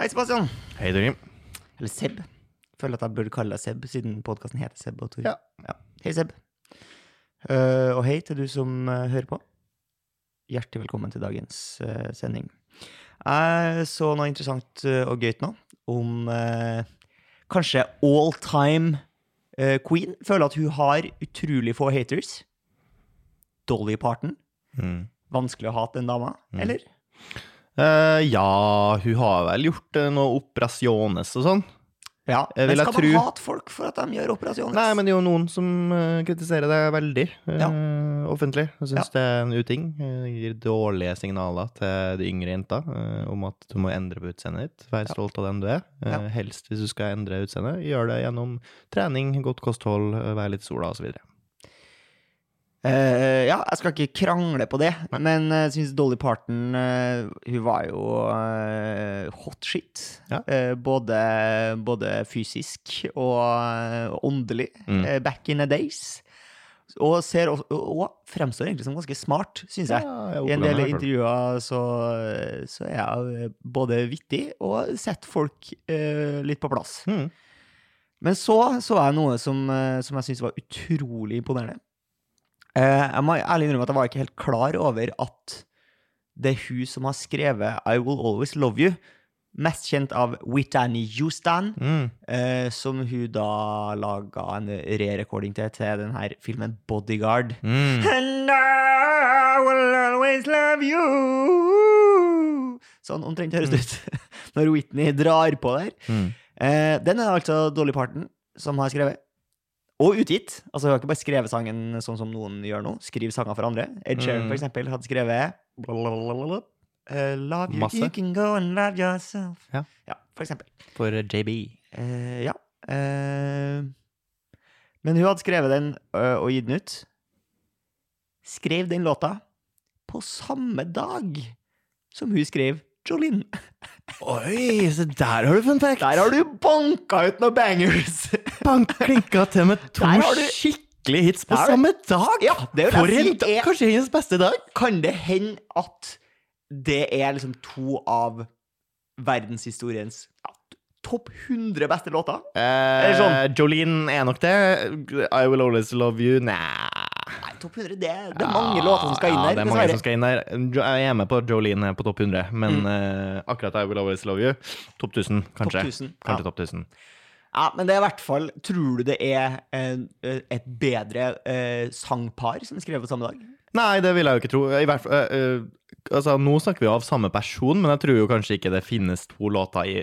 Hei, Sebastian. Hei, Torgrim. Eller Seb. Føler at jeg burde kalle deg Seb, siden podkasten heter Seb og Tor. Ja. Hei, Seb. Uh, og hei til du som uh, hører på. Hjertelig velkommen til dagens uh, sending. Jeg så noe interessant og gøyt nå om kanskje all time queen. Føler at hun har utrolig få haters. Dolly Parton. Mm. Vanskelig å hate den dama, Mm. eller? Eh, ja, hun har vel gjort uh, noe operasjones og sånn. Ja. Men vil skal man hate folk for at de gjør operasjones? Nei, men det er jo noen som uh, kritiserer det veldig eh, Ja. offentlig. Og syns det er en uting. Eh, gir dårlige signaler til de yngre jenta eh, om at du må endre på utseendet ditt. Vær Ja. stolt av den du er. Eh, Helst hvis du skal endre utseendet, gjør det gjennom trening, godt kosthold, eh, vær litt sola osv. Eh, ja, jeg skal ikke krangle på det, men jeg syns Dolly Parton uh, Hun var jo eh, hot shit. Ja. Både, både fysisk og åndelig. Mm. back in the days. Og, ser og, og fremstår egentlig som ganske smart, syns jeg. Ja, I en del intervjuer så, så er jeg både vittig og setter folk litt på plass. Mm. Men så så jeg noe som, som jeg syns var utrolig imponerende. Eh, jeg må ærlig innrømme at jeg var ikke helt klar over at det er hun som har skrevet I Will Always Love You, mest kjent av Whitney Houston, Mm. eh, som hun da laga en re-recording til til denne filmen Bodyguard. Mm. And I will always love you Sånn omtrent høres det ut når Whitney drar på der. Mm. Eh, den er altså Dolly Parton som har skrevet. Og utgitt. Altså Hun har ikke bare skrevet sangen sånn som noen gjør nå. Skriv sanger for andre. Ed Sheeran, Mm. for eksempel, hadde skrevet blablabla, eh, Love you, Masse. you can go and love yourself. Ja. for eksempel. For JB. Uh, ja. Uh, men hun hadde skrevet den og gitt den ut. Skrev den låta på samme dag som hun skrev Jolene. Oi, så der har du fun fact! Der har du banka ut noen bangers! Bank klinka til med to du- skikkelige hits på Der samme dag! Ja, For en dag! er- Kanskje hennes beste dag? Kan det hende at det er liksom to av verdenshistoriens ja, topp 100 beste låter? Eh, sånn. Jolene er nok det. I Will Always Love You Nei. Nei, topp 100, det, det er mange låter som skal inn ja, det er mange som skal inn der. Jeg er med på Jolene på topp 100, men Mm. uh, akkurat I Will Always Love You, topp 1000, kanskje. Top 1000, Kanskje ja. topp 1000. Ja, men det er i hvert fall Tror du det er en, et bedre uh, sangpar som er skrevet på samme dag? Nei, det vil jeg jo ikke tro. I hvert fall, uh, eh, altså, nå snakker vi av samme person, men jeg tror jo kanskje ikke det finnes to låter i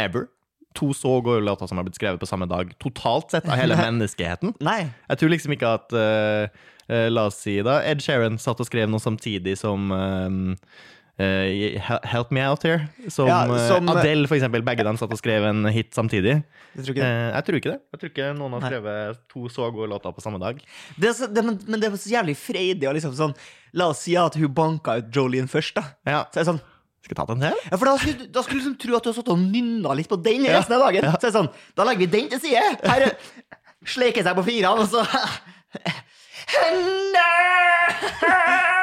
ever. To så gode låter som har blitt skrevet på samme dag, totalt sett, av hele menneskeheten. Nei. Jeg tror liksom ikke at uh, uh, La oss si da Ed Sheeran satt og skrev noe samtidig som eh, Uh, Help Me Out Here. Som, Ja, som- Adele, for eksempel. Begge dem satt og skrev en hit samtidig. Jeg tror ikke det. Uh, jeg tror ikke det. Jeg tror ikke noen har skrevet to så gode låter på samme dag. det, er så, det men, men det er så jævlig freidig liksom sånn La oss si at hun banka ut Jolene først, da. Ja. Så er det sånn Skal tatt ta den til? Ja, for da skulle, da skulle du liksom tro at du har stått og nynna litt på den resten av dagen. Så er det sånn, da legger vi den til side. Her sleker seg på fingrene, og så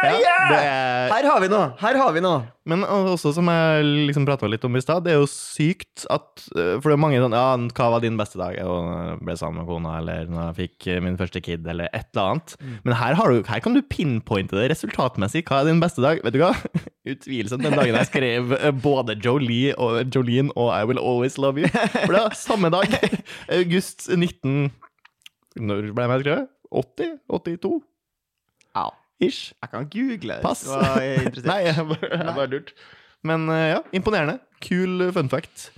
ja, det er- Her har vi noe! Her har vi noe. Men også som jeg liksom prata litt om i stad, det er jo sykt at eh, For det er mange sånn Ja, hva var din beste dag? Jeg ble sammen med kona, eller når jeg fikk eh, min første kid, eller et eller annet. Men her, har du, her kan du pinpointe det resultatmessig. Hva er din beste dag? Vet du hva? Utvilsomt den dagen jeg skrev eh, både Jolie og Jolene og I Will Always Love You. For det var samme dag. August 19... Når ble jeg skrevet? 80? 82? Ja. Ish. Jeg kan google. Pass. hvis. Nei, jeg bare, jeg bare lurt. Men eh, ja, imponerende. Kul fun fact.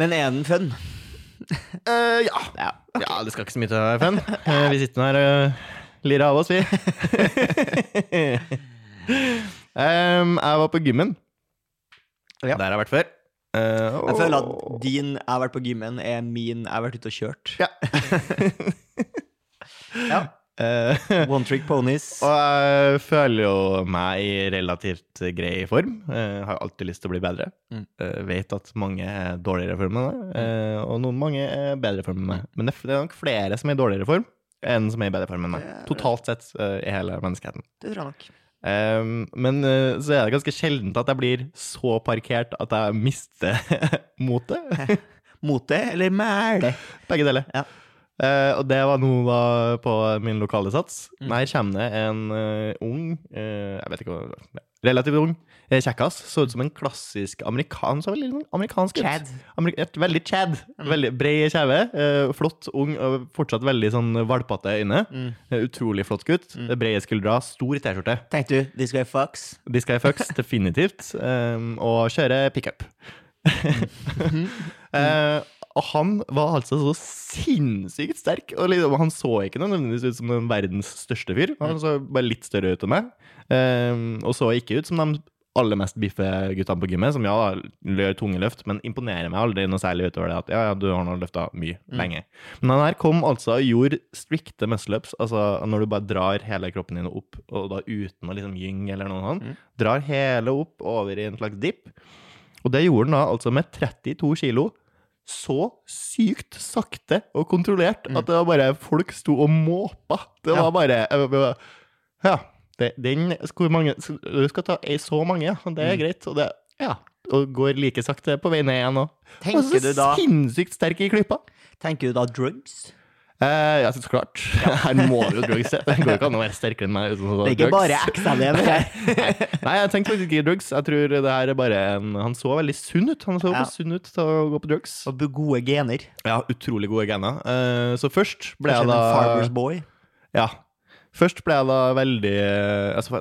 Men er den fun? Uh, ja. Ja. ja, det skal ikke så mye til å være fun. Uh, vi sitter her og lirer av oss, vi. um, jeg var på gymmen. Ja. Der har jeg vært før. Uh, Jeg føler at din 'jeg har vært på gymmen' er min 'jeg har vært ute og kjørt'. Ja. Ja. Uh, One trick ponies. og jeg føler jo meg i relativt grei form. Eh, har alltid lyst til å bli bedre. Mm. Eh, vet at mange er dårligere form enn meg, eh, og noen mange er bedre form enn meg. Men det er nok flere som er i dårligere form enn som er i bedre form enn meg. Er. Totalt sett i hele menneskeheten. Det tror jeg nok. Um, men uh, så er det ganske sjeldent at jeg blir så parkert at jeg mister motet. motet eller mæle? Begge deler. Ja. Eh, og det var nå da på min lokale sats. Mm. Her kommer det en uh, ung, uh, jeg vet ikke hva, relativt ung, kjekkas. Så ut som en klassisk amerikansk, så veldig amerikansk. Chad. Ameri et veldig chad. Veldig bred kjeve. flott, ung, og fortsatt veldig sånn valpete øyne. Mm. Utrolig flott gutt. Mm. Brede skuldre, stor T-skjorte. Tenkte du, this guy fucks? This guy fucks, definitivt. Um, og kjører pickup. Eh, og han var altså så sinnssykt sterk. Og liksom, han så ikke noe nødvendigvis ut som den verdens største fyr. Han så bare litt større ut enn meg. Um, og så ikke ut som de aller mest biffe guttene på gymmet, som ja, gjør tunge løft, men imponerer meg aldri noe særlig utover det at ja, ja, du har nå løfta mye lenge. Men han her kom altså og gjorde strikte muscle-ups, altså når du bare drar hele kroppen din opp, og da uten å liksom gynge eller noe sånt, Mm. drar hele opp over i en slags dip. Og det gjorde han da altså med 32 kilo. Så sykt sakte og kontrollert at det var bare folk sto og måpa. Det var bare Ja. Det, den Hvor mange Du skal ta ei så mange. Det er greit. Og det Ja. Og går like sakte på vei ned igjen òg. Og så sinnssykt sterk i klippa. tenker du da drugs? Eh, ja, så klart. Her må du jo drugs. Det går ikke an å være sterkere enn meg uten å ta Det er ikke drugs. bare det her. Nei, jeg tenkte faktisk ikke drugs. Jeg tror det her er bare en Han så veldig sunn ut. Han så Ja. sunn ut til å gå på drugs. Og gode gener. Ja, utrolig gode gener. Uh, så først ble Kanskje jeg da farmer's boy. Ja. Først ble jeg da veldig eh, altså,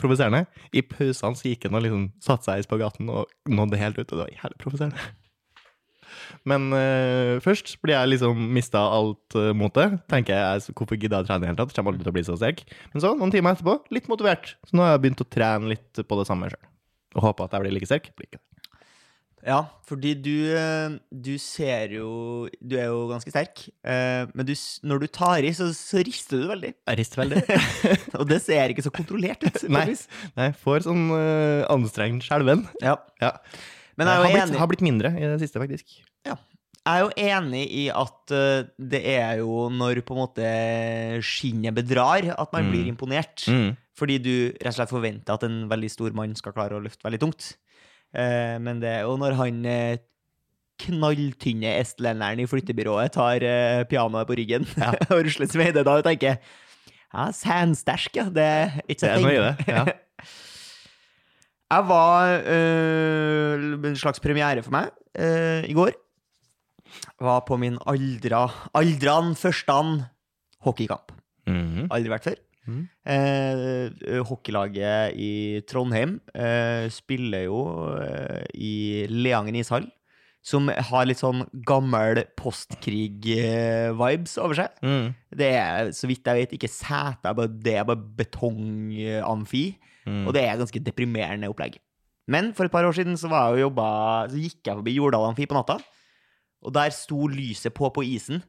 provoserende. I pausene så gikk han og liksom satte seg i spagaten og nådde helt ut, og det var jævlig provoserende. Men uh, først blir jeg liksom mista alt uh, motet. Tenker jeg, Hvorfor gidder jeg å trene i det hele tatt? Kommer aldri til å bli så sterk. Men så, noen timer etterpå, litt motivert. Så nå har jeg begynt å trene litt på det samme sjøl. Og håper at jeg blir like sterk. Blir ikke det. Ja, fordi du, eh, du ser jo Du er jo ganske sterk, men du, når du tar i, så, så rister du veldig. Jeg rister veldig. Og det ser ikke så kontrollert ut. Nei. jeg Nei, får sånn uh, anstrengt skjelven. Ja. Ja. Men jeg jeg har, blitt, har blitt mindre i det siste, faktisk. Jeg er jo enig i at eh, det er jo når på en måte skinnet bedrar, at man Mm. blir imponert. Mm. Fordi du rett og slett forventer at en veldig stor mann skal klare å løfte veldig tungt. Eh, men det er jo når han eh, knalltynne estlenderen i flyttebyrået tar eh, pianoet på ryggen Ja. og rusler seg heide, da tenker jeg ja, sandstæsj, ja. Det er ikke så det. Ja. Jeg var øh, en slags premiere for meg øh, i går. Var på min aldra, aldran førstan hockeykamp. Mhm. Aldri vært før. Mm. Eh, hockeylaget i Trondheim eh, spiller jo eh, i Leangen ishall. Som har litt sånn gammel postkrig-vibes over seg. Mm. Det er, så vidt jeg vet, ikke seter, det er bare betongamfi. Mm. Og det er ganske deprimerende opplegg. Men for et par år siden så, var jeg og jobba, så gikk jeg forbi Jordal Amfi på natta. Og der sto lyset på på isen.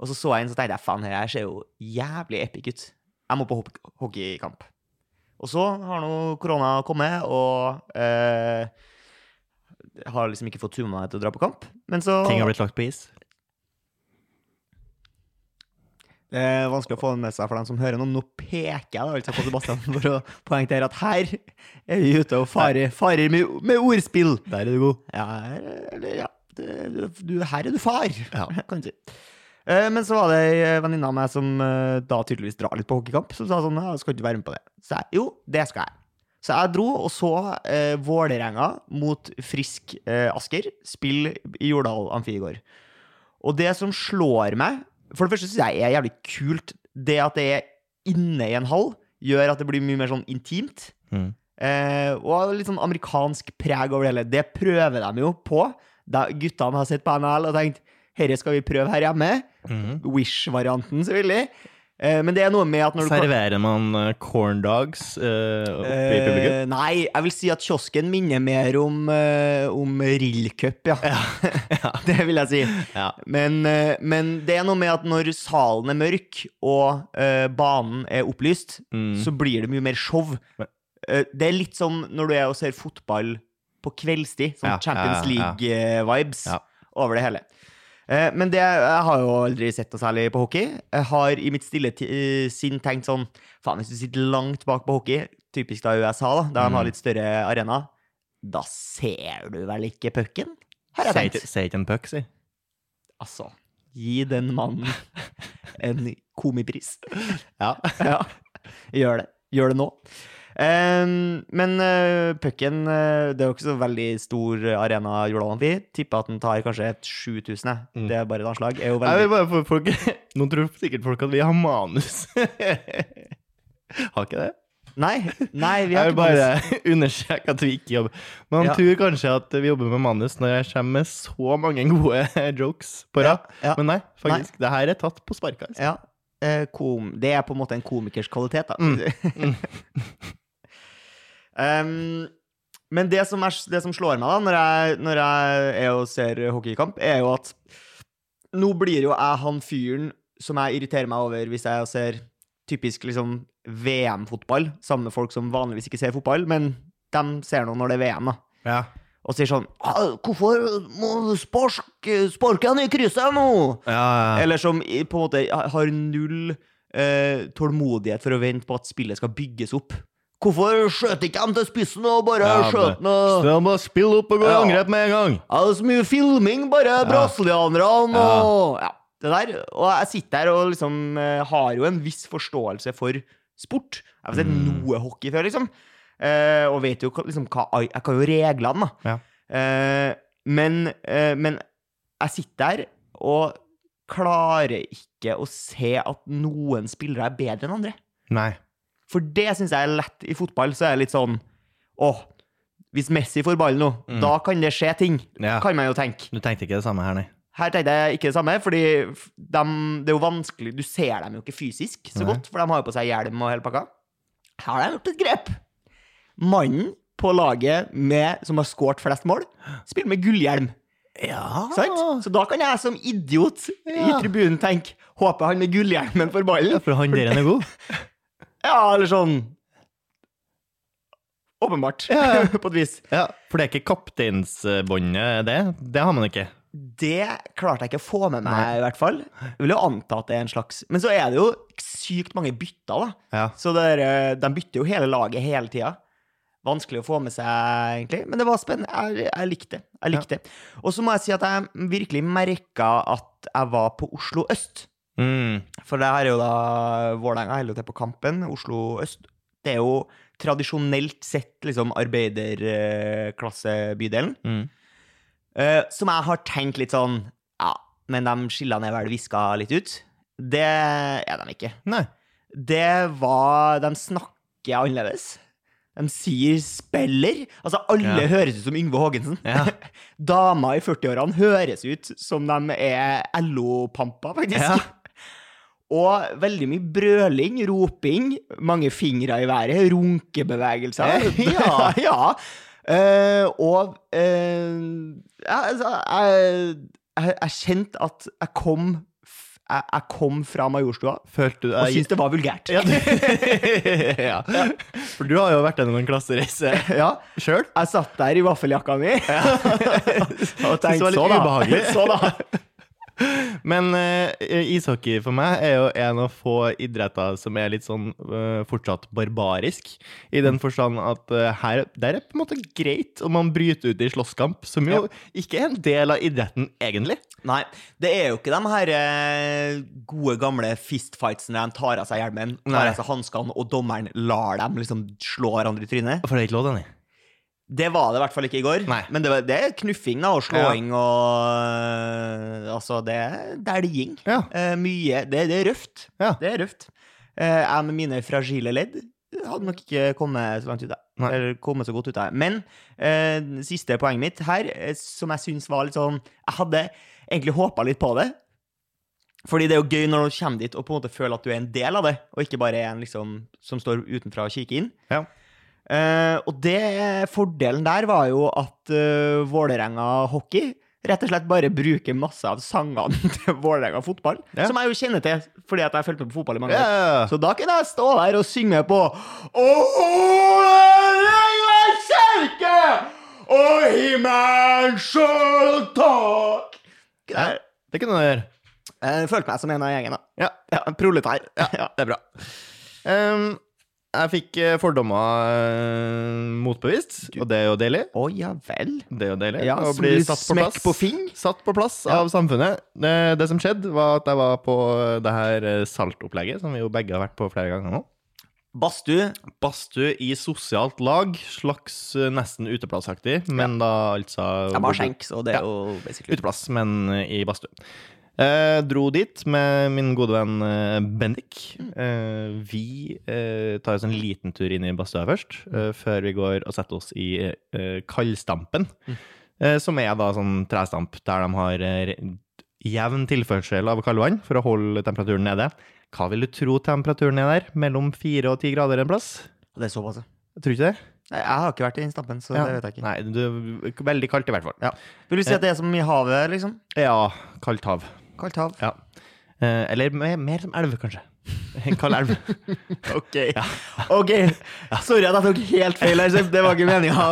Og så så jeg inn, så tenkte jeg faen, her ser jo jævlig epic ut. Jeg må på hockeykamp. Og så har nå korona kommet, og eh, har liksom ikke fått tuma meg til å dra på kamp. Men så Ting har blitt lagt på is. Det er vanskelig å få det med seg for dem som hører noe. Nå peker jeg da altså på Sebastian for å poengtere at her er vi ute og farer, farer med, med ordspill. Der er du god. Ja, eller, ja. Det, du, her er du far, Ja. kan du si. Eh, Men så var det ei venninne av meg som eh, da tydeligvis drar litt på hockeykamp, som sa sånn ja, skal ikke du være med på det? Så jeg jo, det skal jeg. Så jeg dro og så eh, Vålerenga mot Frisk eh, Asker spille i Jordal Amfi i går. Og det som slår meg For det første syns jeg er jævlig kult det at det er inne i en hall, gjør at det blir mye mer sånn intimt. Mm. Eh, og litt sånn amerikansk preg over det hele. Det prøver de jo på. Da guttene har sett på NHL og tenkt herre skal vi prøve her hjemme. Mm. Wish-varianten, selvfølgelig. Eh, men det er noe med at når du Serverer man corndogs corn dogs uh, oppi Eh, publikum? nei, jeg vil si at kiosken minner mer om, uh, om Rillcup, ja. det vil jeg si. Ja. Men, uh, men det er noe med at når salen er mørk, og banen er opplyst, Mm. så blir det mye mer show. Men- det er litt som når du er og ser fotball på kveldstid. Sånn Ja, Champions. League-vibes over det hele. Eh, men det, jeg har jo aldri sett noe særlig på hockey. Jeg har i mitt stille ti- eh, sinn tenkt sånn Faen, hvis du sitter langt bak på hockey, typisk da USA, da, der de Mm. har litt større arena, da ser du vel ikke pucken? Har jeg tenkt. sier ikke en puck, si. Altså, gi den mannen en komipris. Ja. Ja, gjør det. Gjør det nå. Men uh, pucken eh, Det er jo ikke så veldig stor arena Jordal Amfi. Tipper at den tar kanskje et 7000. Mm. Det er bare et anslag. Er jo veldig vil folk Nå tror sikkert folk at vi har manus. har ikke det? Nei, nei, vi Jeg har vil ikke bare manus. understreke at vi ikke jobber Man Ja. tror kanskje at vi jobber med manus når jeg kommer med så mange gode jokes på rad. Ja, ja. Men nei, faktisk. Det her er tatt på sparket. Altså. Ja, eh, kom, det er på en måte en komikers kvalitet, da. Mm. Um, men det som, er, det som slår meg da, når jeg, når jeg er og ser hockeykamp, er jo at nå blir jo jeg han fyren som jeg irriterer meg over hvis jeg ser typisk liksom VM-fotball sammen med folk som vanligvis ikke ser fotball, men de ser nå når det er VM, da. Ja. Og sier sånn «Ah, 'Hvorfor må sparke, sparke han i krysset nå?' Ja, ja. Eller som på en måte har null eh, tålmodighet for å vente på at spillet skal bygges opp. Hvorfor skjøt ikke de til spissen og bare Ja, skjøt noe Så bare spille opp og gå i Ja. angrep med en gang. Ja, det er så mye filming, bare brasilianerne og ja, det der. Og jeg sitter her og liksom eh, har jo en viss forståelse for sport. Jeg har sett Mm. noe hockey før, liksom. Eh, og vet jo liksom hva Jeg kan jo reglene, da. Ja. Eh, men, eh, men jeg sitter her og klarer ikke å se at noen spillere er bedre enn andre. Nei. For det syns jeg er lett i fotball. Så er det litt sånn Åh, hvis Messi får ballen nå, Mm. da kan det skje ting. Ja. Kan man jo tenke. Du tenkte ikke det samme her, nei? Her tenkte jeg ikke det samme, fordi de, det er jo vanskelig Du ser dem jo ikke fysisk så Nei. godt, for de har jo på seg hjelm og hele pakka. Her har de gjort et grep. Mannen på laget med, som har skåret flest mål, spiller med gullhjelm. Ja. Sant? Så da kan jeg som idiot i tribunen tenke Håper han med gullhjelmen får ballen. For han der er god. Ja, eller sånn Åpenbart, Ja, ja. på et vis. Ja, For det er ikke kapteinsbåndet, det? Det har man ikke. Det klarte jeg ikke å få med meg, Nei. i hvert fall. Jeg vil jo anta at det er en slags Men så er det jo sykt mange bytter, da. Ja. Så det er, eh, de bytter jo hele laget hele tida. Vanskelig å få med seg, egentlig. Men det var spennende. Jeg, jeg likte det. Jeg likte det. Og så må jeg si at jeg virkelig merka at jeg var på Oslo øst. Mm. For det her er jo da Vålerenga holder til på Kampen, Oslo øst. Det er jo tradisjonelt sett liksom arbeiderklassebydelen. Mm. Uh, som jeg har tenkt litt sånn Ja, men de skillene er vel viska litt ut. Det er de ikke. Nei. Det var De snakker annerledes. De sier 'spiller'. Altså, alle Ja. høres ut som Yngve Haagensen. Ja. Damer i 40-årene høres ut som de er LO-pamper, faktisk. Ja. Og veldig mye brøling, roping, mange fingre i været, runkebevegelser. Ja. ja. Uh, og uh, ja, altså, jeg, jeg, jeg kjente at jeg kom jeg, jeg kom fra Majorstua Følte du og syntes det var vulgært. ja, du... ja. For du har jo vært gjennom en klassereise Ja, sjøl. jeg satt der i vaffeljakka mi og tenkte var så da. Så da. Men uh, ishockey for meg er jo en av få idretter som er litt sånn uh, fortsatt barbarisk. I den forstand at uh, her Der er på en måte greit om man bryter ut i slåsskamp, som jo ikke er en del av idretten, egentlig. Nei, det er jo ikke de her gode, gamle fistfightsene der de tar av seg hjelmen, tar av seg hanskene, og dommeren lar dem liksom slå hverandre i trynet. For det er ikke lov, Danny. Det var det i hvert fall ikke i går. Nei. Men det, var, det er knuffing da, og slåing og øh, Altså, det er dælging. Ja. Eh, mye det, det er røft. Ja. Det er røft. Eh, jeg med mine fragile ledd hadde nok ikke kommet så langt ut. av. Eller kommet så godt ut av. Men eh, siste poenget mitt her, eh, som jeg syns var litt sånn Jeg hadde egentlig håpa litt på det. Fordi det er jo gøy når du kommer dit og på en måte føler at du er en del av det, og ikke bare er en liksom som står utenfra og kikker inn. Ja. Eh, og det fordelen der var jo at uh, Vålerenga hockey rett og slett bare bruker masse av sangene til Vålerenga fotball. Ja. Som jeg jo kjenner til fordi at jeg har fulgt med på fotball i mange år. Ja. Så da kunne jeg stå der og synge på Vålerenga kjerke og himmelen sjøl tak. Ja. Det kunne du gjøre. Jeg følte meg som en av gjengen, da. Ja. Ja, en proletar. Ja. Det er bra. Um, Jeg fikk eh, fordommer eh, motbevist, og det er jo deilig. Å ja vel. Det er jo deilig. Ja, å bli satt på plass. på. Satt på plass Ja. av samfunnet. Det, det som skjedde, var at jeg var på det her eh, saltopplegget, som vi jo begge har vært på flere ganger nå. Badstue. Badstue i sosialt lag, slags eh, nesten uteplassaktig, men da altså De har skjenk, så det er Ja. jo basically Uteplass, men eh, i badstue. Eh, dro dit med min gode venn eh, Bendik. Eh, vi eh, tar oss en liten tur inn i badstua først, eh, før vi går og setter oss i eh, kaldstampen. Eh, som er da sånn trestamp der de har jevn tilførsel av kaldvann for å holde temperaturen nede. Hva vil du tro temperaturen er der? Mellom fire og ti grader en plass? Det er såpass, ja. Jeg du ikke det. Jeg har ikke vært i Stampen, så Ja. det vet jeg ikke. Nei, du, veldig kaldt i hvert fall. Ja. Vil du si at det er som i havet, liksom? Ja, kaldt hav. Kaldt hav? Ja. Eh, eller mer, mer som elv, kanskje. En kald elv. Ok. Ok, Sorry at jeg tok helt feil her. Det var ikke meninga.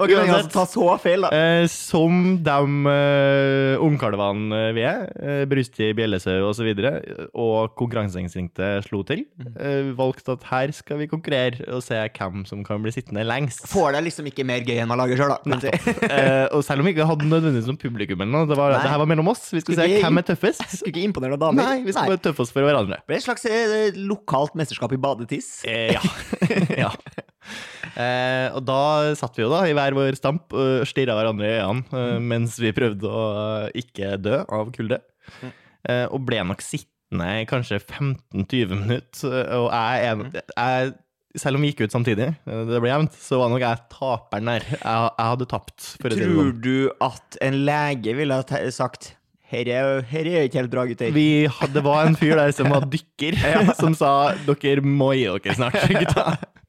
Kald uansett, Det var ikke meningen å ta så feil, da. Eh, som de eh, ungkalvene vi er, eh, Brusti, Bjellesau osv., og, så og konkurranseinstinktet slo til, eh, valgte at her skal vi konkurrere og se hvem som kan bli sittende lengst. Får det liksom ikke mer gøy enn man lager sjøl, da. Eh, og selv om vi ikke hadde nødvendigvis noe publikum, eller noe, det, var, det her var mellom oss. Vi skulle Skulle se hvem er tøffest. Skulle ikke imponere noen damer. Nei, vi skulle bare tøffe oss for hverandre. Det ble et slags eh, lokalt mesterskap i badetiss. Eh, ja. ja. Eh, og da satt vi jo da i hver vår stamp og stirra hverandre i øynene eh, mens vi prøvde å eh, ikke dø av kulde. Eh, og ble nok sittende i kanskje 15-20 minutter. eh, Og jeg, jeg, jeg selv om vi gikk ut samtidig, eh, det ble jevnt, så var nok jeg taperen der. Jeg, jeg hadde tapt. Tror sånn. du at en lege ville ha sagt her er, her er ikke helt bra, gutter. Vi hadde, det var en fyr der som var dykker, som sa dere må gi dere snart, gutta.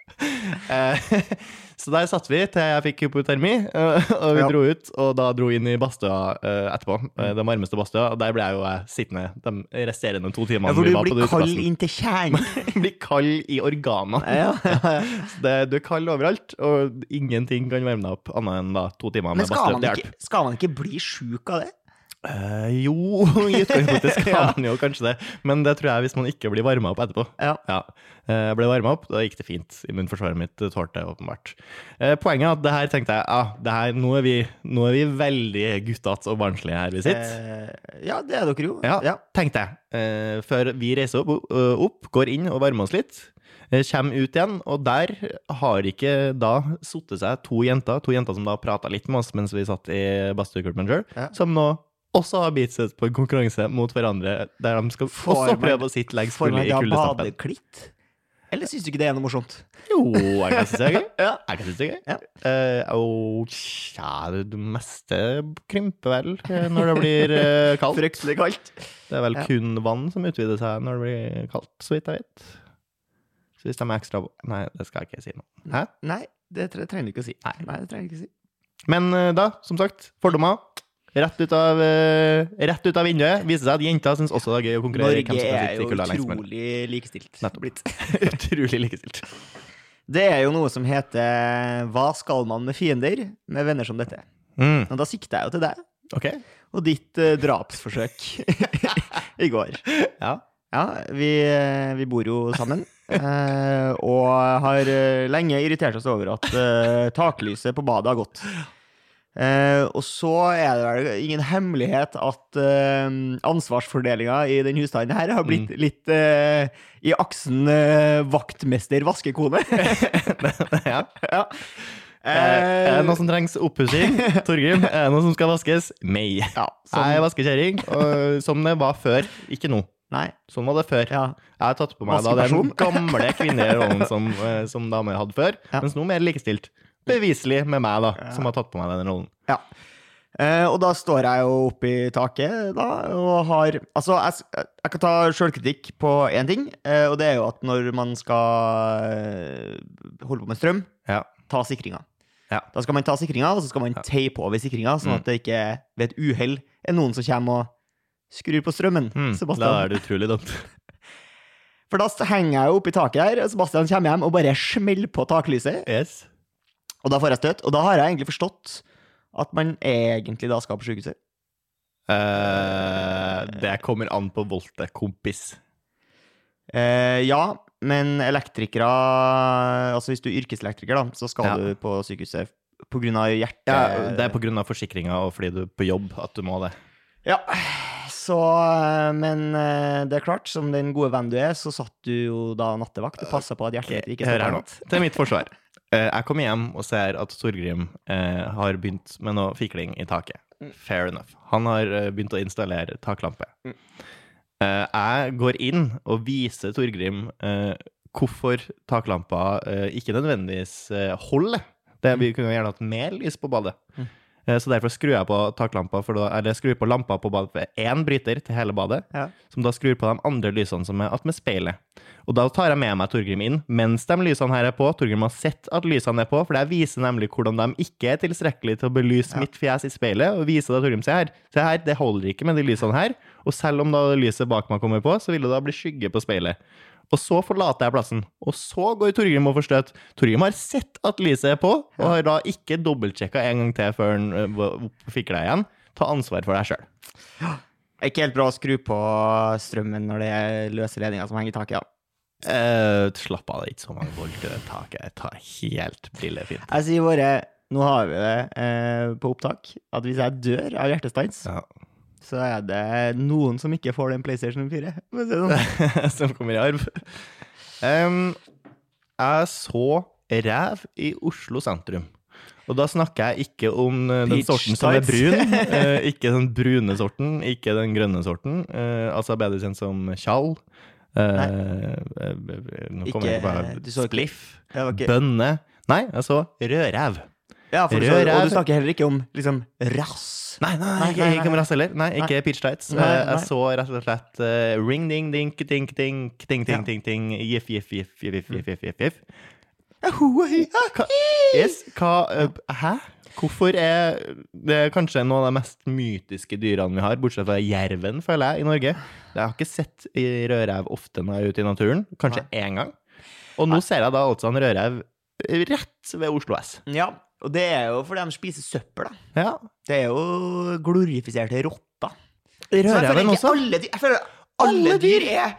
Eh, Så der satt vi til jeg fikk hypotermi, eh, og vi Ja. dro ut. Og da dro inn i badstua eh, etterpå, eh, den varmeste badstua. Og der ble jeg jo sittende de resterende to timene Ja, for du blir kald inn til kjernen. Blir kald i organene. ja, ja, Det, du er kald overalt, og ingenting kan varme deg opp annet enn da to timer Men med badstue. skal man ikke bli sjuk av det? Eh, jo, i utgangspunktet skal Ja. man jo kanskje det, men det tror jeg hvis man ikke blir varma opp etterpå. Ja. Ja. Eh, Jeg ble varma opp, da gikk det fint. Immunforsvaret mitt tålte det åpenbart. Eh, Poenget er at det her tenkte jeg ah, det her, nå, er vi, nå er vi veldig guttete og barnslige her vi sitter. Eh, ja, det er dere jo. Ja, Ja. tenkte jeg. Eh, Før vi reiser opp, opp, går inn og varmer oss litt. eh, Kommer ut igjen, og der har ikke da sittet seg to jenter, to jenter som da prata litt med oss mens vi satt i Badstue sjøl, som nå også har bitt seg på en konkurranse mot hverandre, der de skal for også man- prøve å sitte lengst mulig i kuldestampen. badeklitt? Eller syns du ikke det er noe morsomt? Jo, jeg kan synes det er gøy. Ja. Jeg kan synes det er gøy. Ja. Uh, og tja, det, det meste krymper vel eh, når det blir uh, kaldt. Fryktelig kaldt. Det er vel Ja. kun vann som utvider seg når det blir kaldt, så vidt jeg vet. Så hvis de er ekstra Nei, det skal jeg ikke si nå. Hæ? Nei, det trenger du ikke å si. Nei, det trenger du ikke å si. Men uh, da, som sagt, fordommer. Rett ut av, eh, rett ut av vinduet. Viser seg at jenter syns også det er gøy å konkurrere. Norge er jo utrolig likestilt. Nettopp. blitt. Utrolig likestilt. Det er jo noe som heter Hva skal man med fiender med venner som dette? Mm, Og da sikter jeg jo til deg okay. og ditt uh, drapsforsøk i går. Ja. Ja, vi, eh, vi bor jo sammen, uh, og har lenge irritert oss over at uh, taklyset på badet har gått. Eh, og så er det vel ingen hemmelighet at eh, ansvarsfordelinga i den husstanden her har blitt litt eh, i aksen eh, vaktmester-vaskekone. ja. ja. Eh, er det noe som trengs oppussing? Torgrim, er det noe som skal vaskes? Meg. ja, Jeg er vaskekjerring, som det var før. Ikke nå. nei, Sånn var det før. ja. Jeg har tatt på meg da den gamle kvinnerollen som, eh, som damer hadde før, Ja. mens nå mer likestilt. Beviselig med meg, da, som har tatt på meg den rollen. Ja. Eh, og da står jeg jo oppe i taket da, og har Altså, jeg, jeg kan ta sjølkritikk på én ting, eh, og det er jo at når man skal eh, holde på med strøm, Ja. ta sikringa. Ja. Da skal man ta sikringa, og så skal man teipe over sikringa, sånn Mm. at det ikke ved et uhell er noen som kommer og skrur på strømmen. Mm, Sebastian. da er det utrolig dumt. For da henger jeg jo oppe i taket der, Sebastian kommer hjem og bare smeller på taklyset, Yes. Og da får jeg støt. Og da har jeg egentlig forstått at man egentlig da skal på sjukehuset. Uh, det kommer an på voldtekt, kompis. Uh, ja, men elektrikere Altså hvis du er yrkeselektriker, da, så skal Ja. du på sykehuset på grunn av hjerte... Ja, det er pga. forsikringa og fordi du er på jobb at du må det. Ja, så eh, Men eh, det er klart, som den gode venn du er, så satt du jo da nattevakt og passa på at hjertet ditt ikke Hør her nå. Til mitt forsvar. Eh, Jeg kommer hjem og ser at Torgrim eh, har begynt med noe fikling i taket. Fair enough. Han har eh, begynt å installere taklampe. Mm. Jeg går inn og viser Torgrim hvorfor taklampa ikke nødvendigvis holder. Det, vi kunne gjerne hatt mer lys på badet. Eh, Så derfor skrur jeg på taklampa, for da, eller skrur på lampa på badet ved én bryter til hele badet, Ja. som da skrur på de andre lysene som er attmed speilet. Og da tar jeg med meg Torgrim inn mens de lysene her er på. Torgrim har sett at lysene er på, for det viser nemlig hvordan de ikke er tilstrekkelig til å belyse Ja. mitt fjes i speilet, og viser det Torgrim se her. Se her, det holder ikke med de lysene her. Og selv om da lyset bak meg kommer på, så vil det da bli skygge på speilet. Og så forlater jeg plassen, og så går Torgrim og får støt. Torgrim har sett at Lise er på, og har da ikke dobbeltsjekka en gang til før han øh, fikk deg igjen. Ta ansvar for deg sjøl. Ikke helt bra å skru på strømmen når det er løse ledninger som henger i taket. Ja. Uh, slapp av, det er ikke så mange volt i det taket. Jeg tar helt brillefint. Jeg sier bare Nå har vi det uh, på opptak at hvis jeg dør av hjertestans, Ja. Så er det noen som ikke får den PlayStation 4. for si sånn. Som kommer i arv. Um, jeg så ræv i Oslo sentrum. Og da snakker jeg ikke om eh, den Peach sorten som er brun. eh, ikke den brune sorten, ikke den grønne sorten. eh, altså bedre kjent som tjall. Eh, eh, nå kommer jeg du Spliff. Ikke- Bønne. Nei, jeg så rødrev. Ja, for du, Rød og du snakker heller ikke om liksom rass. Nei, nei, Nei, ikke, nei, ikke om rass heller. Nei, ikke peach tights. Nei, Eh, nei. Jeg så rett og slett uh, ring ding ding ting ting ding ding ding ting Jiff jiff jiff jiff jiff jiff jiff jiff Hva, yes, hva eh, Hæ? Hvorfor er det kanskje noen av de mest mytiske dyrene vi har, bortsett fra jerven, føler jeg, i Norge? Jeg har ikke sett rødrev ofte når jeg er ute i naturen. Kanskje én gang. Og nå ser jeg da altså en rødrev rett ved Oslo S. Ja, og det er jo fordi de spiser søppel, da. Ja. Det er jo glorifiserte rotter. Rødreven også? Alle dyr, jeg føler alle Alle dyr er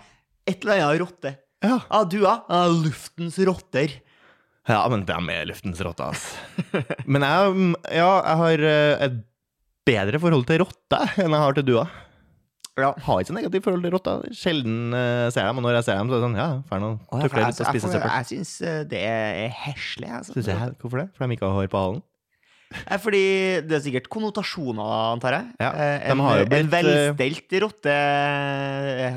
et eller annet rotte. Ja. Ja, du? Ja, luftens rotter. Ja, men dem er luftens rotter, altså. Men jeg, ja, jeg har eh, et bedre forhold til rotte enn jeg har til duer. Ja. Har ikke så negativt forhold til rotter. Sjelden uh, ser jeg dem, og når jeg ser dem, så er det sånn Ja, ferdig jeg, tukler jeg, ut og jeg, spiser søppel. jeg syns eh, det er heslig. Altså. Synes jeg, hvorfor det? For de ikke har hår på halen? Eh, Fordi det er sikkert konnotasjoner, antar jeg. Ja, de en, har jo en velstelt rotte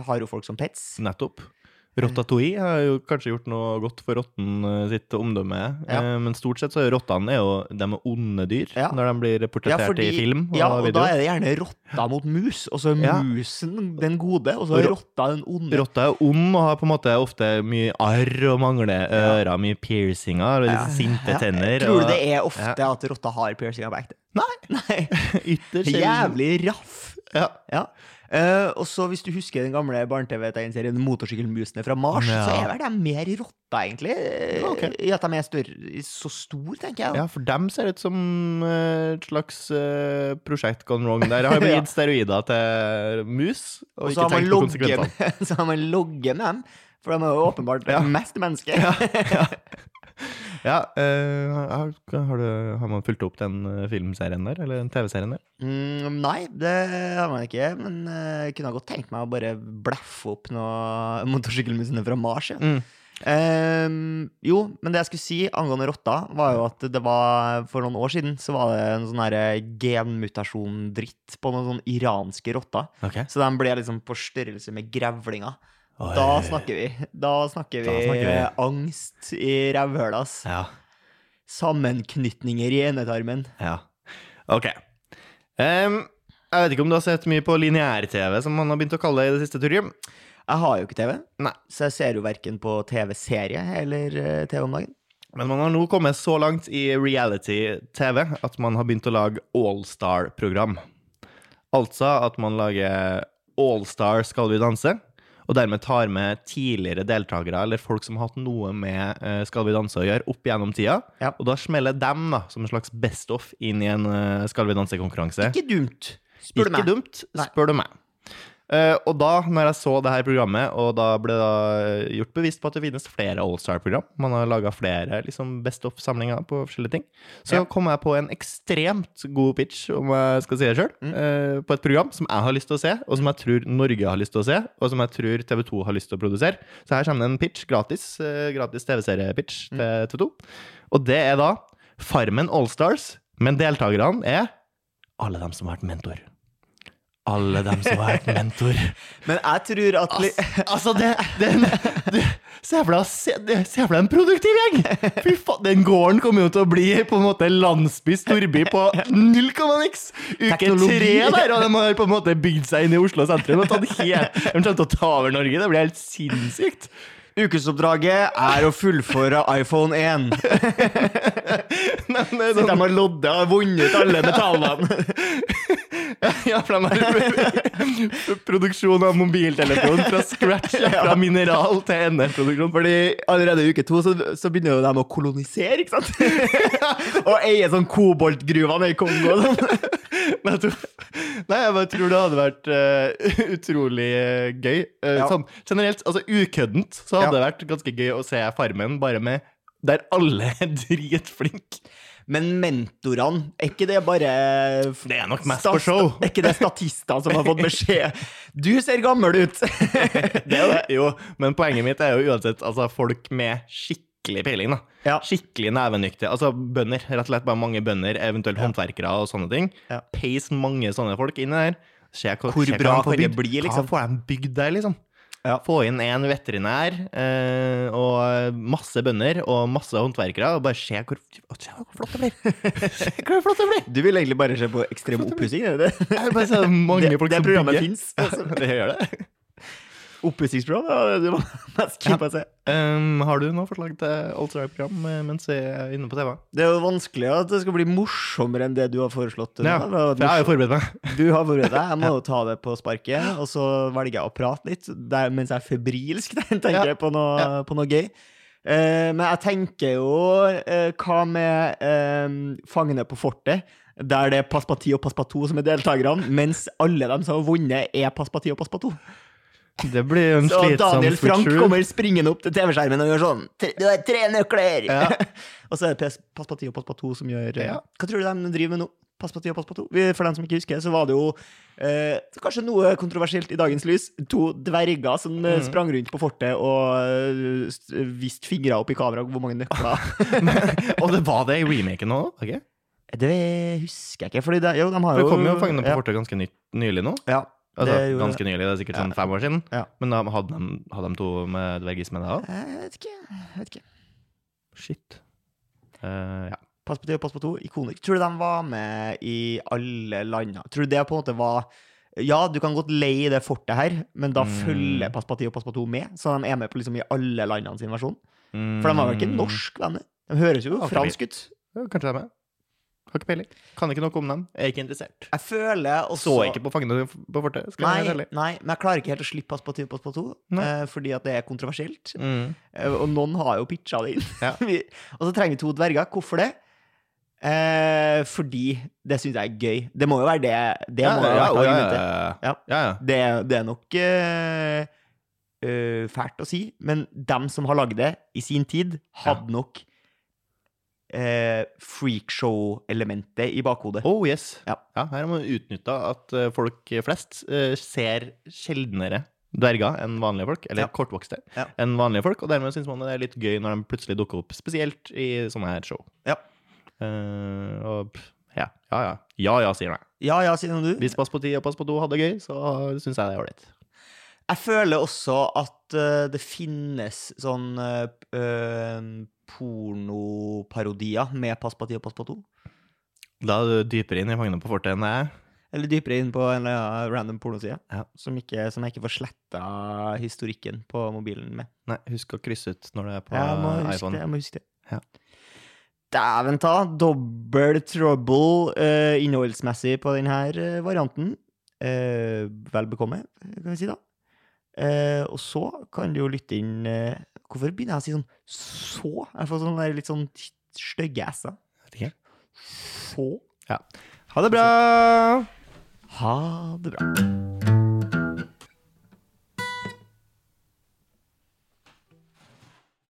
har jo folk som pets. Nettopp. Rotatouille har jo kanskje gjort noe godt for rotten eh, sitt omdømme, Ja. eh, men stort sett så er rottene er jo de er onde dyr Ja. når de blir portrettert i film og ja, og video. da er det gjerne rotta mot mus, og så er Ja. musen den gode, og så er rotta den onde. Rotta er ond og har på en måte ofte mye arr og mangler ører, mye piercinger og Ja. sinte Ja, tenner. Tror du det er ofte at rotta har piercinger på ekte? Nei. Nei. Ytterst. Jævlig raff. Ja. Ja. Eh, og så hvis du husker den gamle barne-TV-serien Motorsykkelmusene fra Mars, Ja. så er vel de mer rotta, egentlig. Okay. I at de er større, så stor, tenker jeg. ja, for dem ser ut som eh, et slags uh, prosjekt gone wrong. Der har vi Ja. steroider til mus, og, Og ikke tenkt på konsekvensene. så har man logget med dem, for de er jo åpenbart Ja. mest mennesker. Ja, eh, har, har, du, har man fulgt opp den eh, filmserien der, eller den TV-serien der? Mm, nei, det har man ikke, men jeg jeg kunne ha godt tenkt meg å bare blaffe opp noe motorsykkelmusene fra Mars. Ja. Mm. Ehm, jo, men det jeg skulle si angående rotta, var jo at det var for noen år siden så var det en sånn genmutasjon-dritt på noen sånn iranske rotter. Okay. Så de ble liksom på størrelse med grevlinger. Da snakker vi Da snakker vi, Da snakker vi. angst i rævhøla, ass. Ja. Sammenknytninger i enetarmen. ja. Ok. Um, jeg vet ikke om du har sett mye på lineær-TV, som man har begynt å kalle det i det siste, Torgrim? Jeg har jo ikke TV, Nei. så jeg ser jo verken på TV-serie eller eh, TV om dagen. Men man har nå kommet så langt i reality-TV at man har begynt å lage Allstar-program. Altså at man lager Allstar Skal vi danse, og dermed tar med tidligere deltakere eller folk som har hatt noe med uh, Skal vi danse å gjøre, opp gjennom tida. Ja. Og da smeller dem da, som en slags best off inn i en uh, Skal vi danse-konkurranse. Ikke dumt, spør du Ikke meg. dumt, Nei. spør du meg. Eh, og da, når jeg så det her programmet, og da ble det gjort bevisst på at det finnes flere Allstar-program, man har laga flere liksom, Best of-samlinger på forskjellige ting, så Ja. kom jeg på en ekstremt god pitch, om jeg skal si det sjøl, Mm. på et program som jeg har lyst til å se, og som jeg tror Norge har lyst til å se, og som jeg tror TV2 har lyst til å produsere. Så her kommer det en pitch, gratis, uh, gratis TV-serie-pitch Mm. til TV2. Og det er da Farmen Allstars, men deltakerne er alle dem som har vært mentor. Alle dem som har vært mentor. Men jeg tror at li- Altså, det, den, det Se for deg det- se for deg en produktiv gjeng! Fy faen, Den gården kommer jo til å bli på en måte landsby, storby på null komma niks! Uke Teknologi. tre der, og de har på en måte bygd seg inn i Oslo sentrum og tatt helt De kommer til å ta over Norge. Det blir helt sinnssykt. Ukesoppdraget er å fullføre iPhone 1. Men det er De og har loddet og vunnet alle metallene. ja, for de har produksjon av mobiltelefon fra scratch, fra mineral til NR-produksjon. Fordi allerede i uke to så, så begynner jo de å kolonisere, ikke sant? og eie sånn koboltgruver nede i Kongo. Sånn. Nei, jeg, tror, Nei, jeg bare tror det hadde vært uh, utrolig uh, gøy. Uh, Ja. Sånn generelt, altså ukøddent, så hadde Ja. vært ganske gøy å se Farmen bare med der alle er dritflinke. Men mentorene, er ikke det bare Det er nok mest for show. Er ikke det statister som har fått beskjed? Du ser gammel ut! Det er det. Jo, men poenget mitt er jo uansett altså, folk med skikkelig peiling. da. Ja. Skikkelig nevenyktige. Altså bønder. Rett og slett bare mange bønder, eventuelt håndverkere og sånne ting. Ja. Peis mange sånne folk inn der. Se Hvor se bra kan det bli, liksom? Hva får de bygd der, liksom? Ja. Få inn en veterinær eh, og masse bønder og masse håndverkere, og bare se hvor, se hvor flott det blir. Se hvor flott det blir! Du vil egentlig bare se på ekstrem oppussing, det det? Det, det programmet fins. Ja, det gjør det. Oppussingsprogram, ja, det var mest keen å se. Um, har du noe forslag til Allstar-program eh, mens vi er inne på TV? Det er jo vanskelig at det skal bli morsommere enn det du har foreslått. Ja, for jeg har jo forberedt meg. Du har forberedt deg. Jeg må jo ta det på sparket, og så velger jeg å prate litt der, mens jeg er febrilsk tenker Ja. på noe, Ja. på noe gøy. Eh, men jeg tenker jo eh, Hva med eh, Fangene på fortet? Der det er Paspati og Passepartout som er deltakerne, mens alle de som har vunnet, er Paspati og Passepartout. Det blir en Så slitsom Daniel Frank kommer springende opp til TV-skjermen og gjør sånn Det Du har tre nøkler! Ja. og så er det Pes- Paspati og Passepartout som gjør eh, Ja. Hva tror du de driver med nå? Pass på ti og Pass på to. For dem som ikke husker, så var det jo eh, kanskje noe kontroversielt i dagens lys. To dverger som eh, Mm. sprang rundt på fortet og uh, st- viste fingre opp i kamera hvor mange nøkler. Og det var det i remaken òg? Okay? det husker jeg ikke, fordi det, jo, de har jo det kom jo Fangene på fortet ganske ny, nylig nå. Ja, Altså, det ganske nylig, det er sikkert sånn fem år siden. Ja. Men da hadde de, hadde de to med dvergisme da òg? Jeg vet ikke. Jeg vet ikke. Shit. Uh, ja. Paspati og Passepartout, ikonikk. Tror du de var med i alle landene? Tror du det på en måte var Ja, du kan godt leie det fortet her, men da Mm. følger Paspati og Passepartout med, så de er med på liksom i alle landene sin versjon. Mm, For de var vel ikke norsk, venner? De høres jo fransk ut. Ja, kanskje de er med. Har ikke peiling. Kan ikke noe om dem. Er ikke interessert. Jeg føler også Så ikke på Fangene på fortet. Skal Nei, nei, men jeg klarer ikke helt å slippe Paspati og Pass på to, eh, fordi at det er kontroversielt. Mm. Eh, Og noen har jo pitcha det inn. Ja. Vi- og så trenger vi to dverger. Hvorfor det? Eh, fordi det syns jeg er gøy. Det må jo være det. Det må jo ja, være ja, ja, argumentet. ja, Ja. ja, ja. Det, er- det er nok eh, uh, fælt å si, men dem som har lagd det i sin tid, hadde nok eh, freakshow-elementet i bakhodet. Oh, yes. Ja. her har man utnytta at eh, folk flest eh, ser sjeldnere dverger enn vanlige folk, eller Ja. kortvokste, Ja. enn vanlige folk, og dermed syns man det er litt gøy når de plutselig dukker opp, spesielt i sånne her show. Ja. Eh, og ja, ja, ja. Ja ja, sier jeg. Ja, ja, sier du. Hvis Pass på ti og Pass på do hadde det gøy, så syns jeg det er ålreit. Jeg føler også at uh, det finnes sånn uh, pornoparodier med Pass på 10 og Pass på 2. Da er du dypere inn i Fangene på fortet enn jeg er. Eller dypere inn på en eller annen random pornoside, Ja. som, ikke, som jeg ikke får sletta historikken på mobilen med. Nei, husk å krysse ut når det er på Jeg må huske iPhone. det. Jeg må huske det. Ja. Dæven ta! Dobbel trouble uh, innholdsmessig på denne varianten. Uh, vel bekomme, kan vi si da. Eh, og så kan du jo lytte inn eh, Hvorfor begynner jeg å si sånn så? Jeg får sånn litt sånn stygge s-er. Så. Ha det bra! Ha det bra.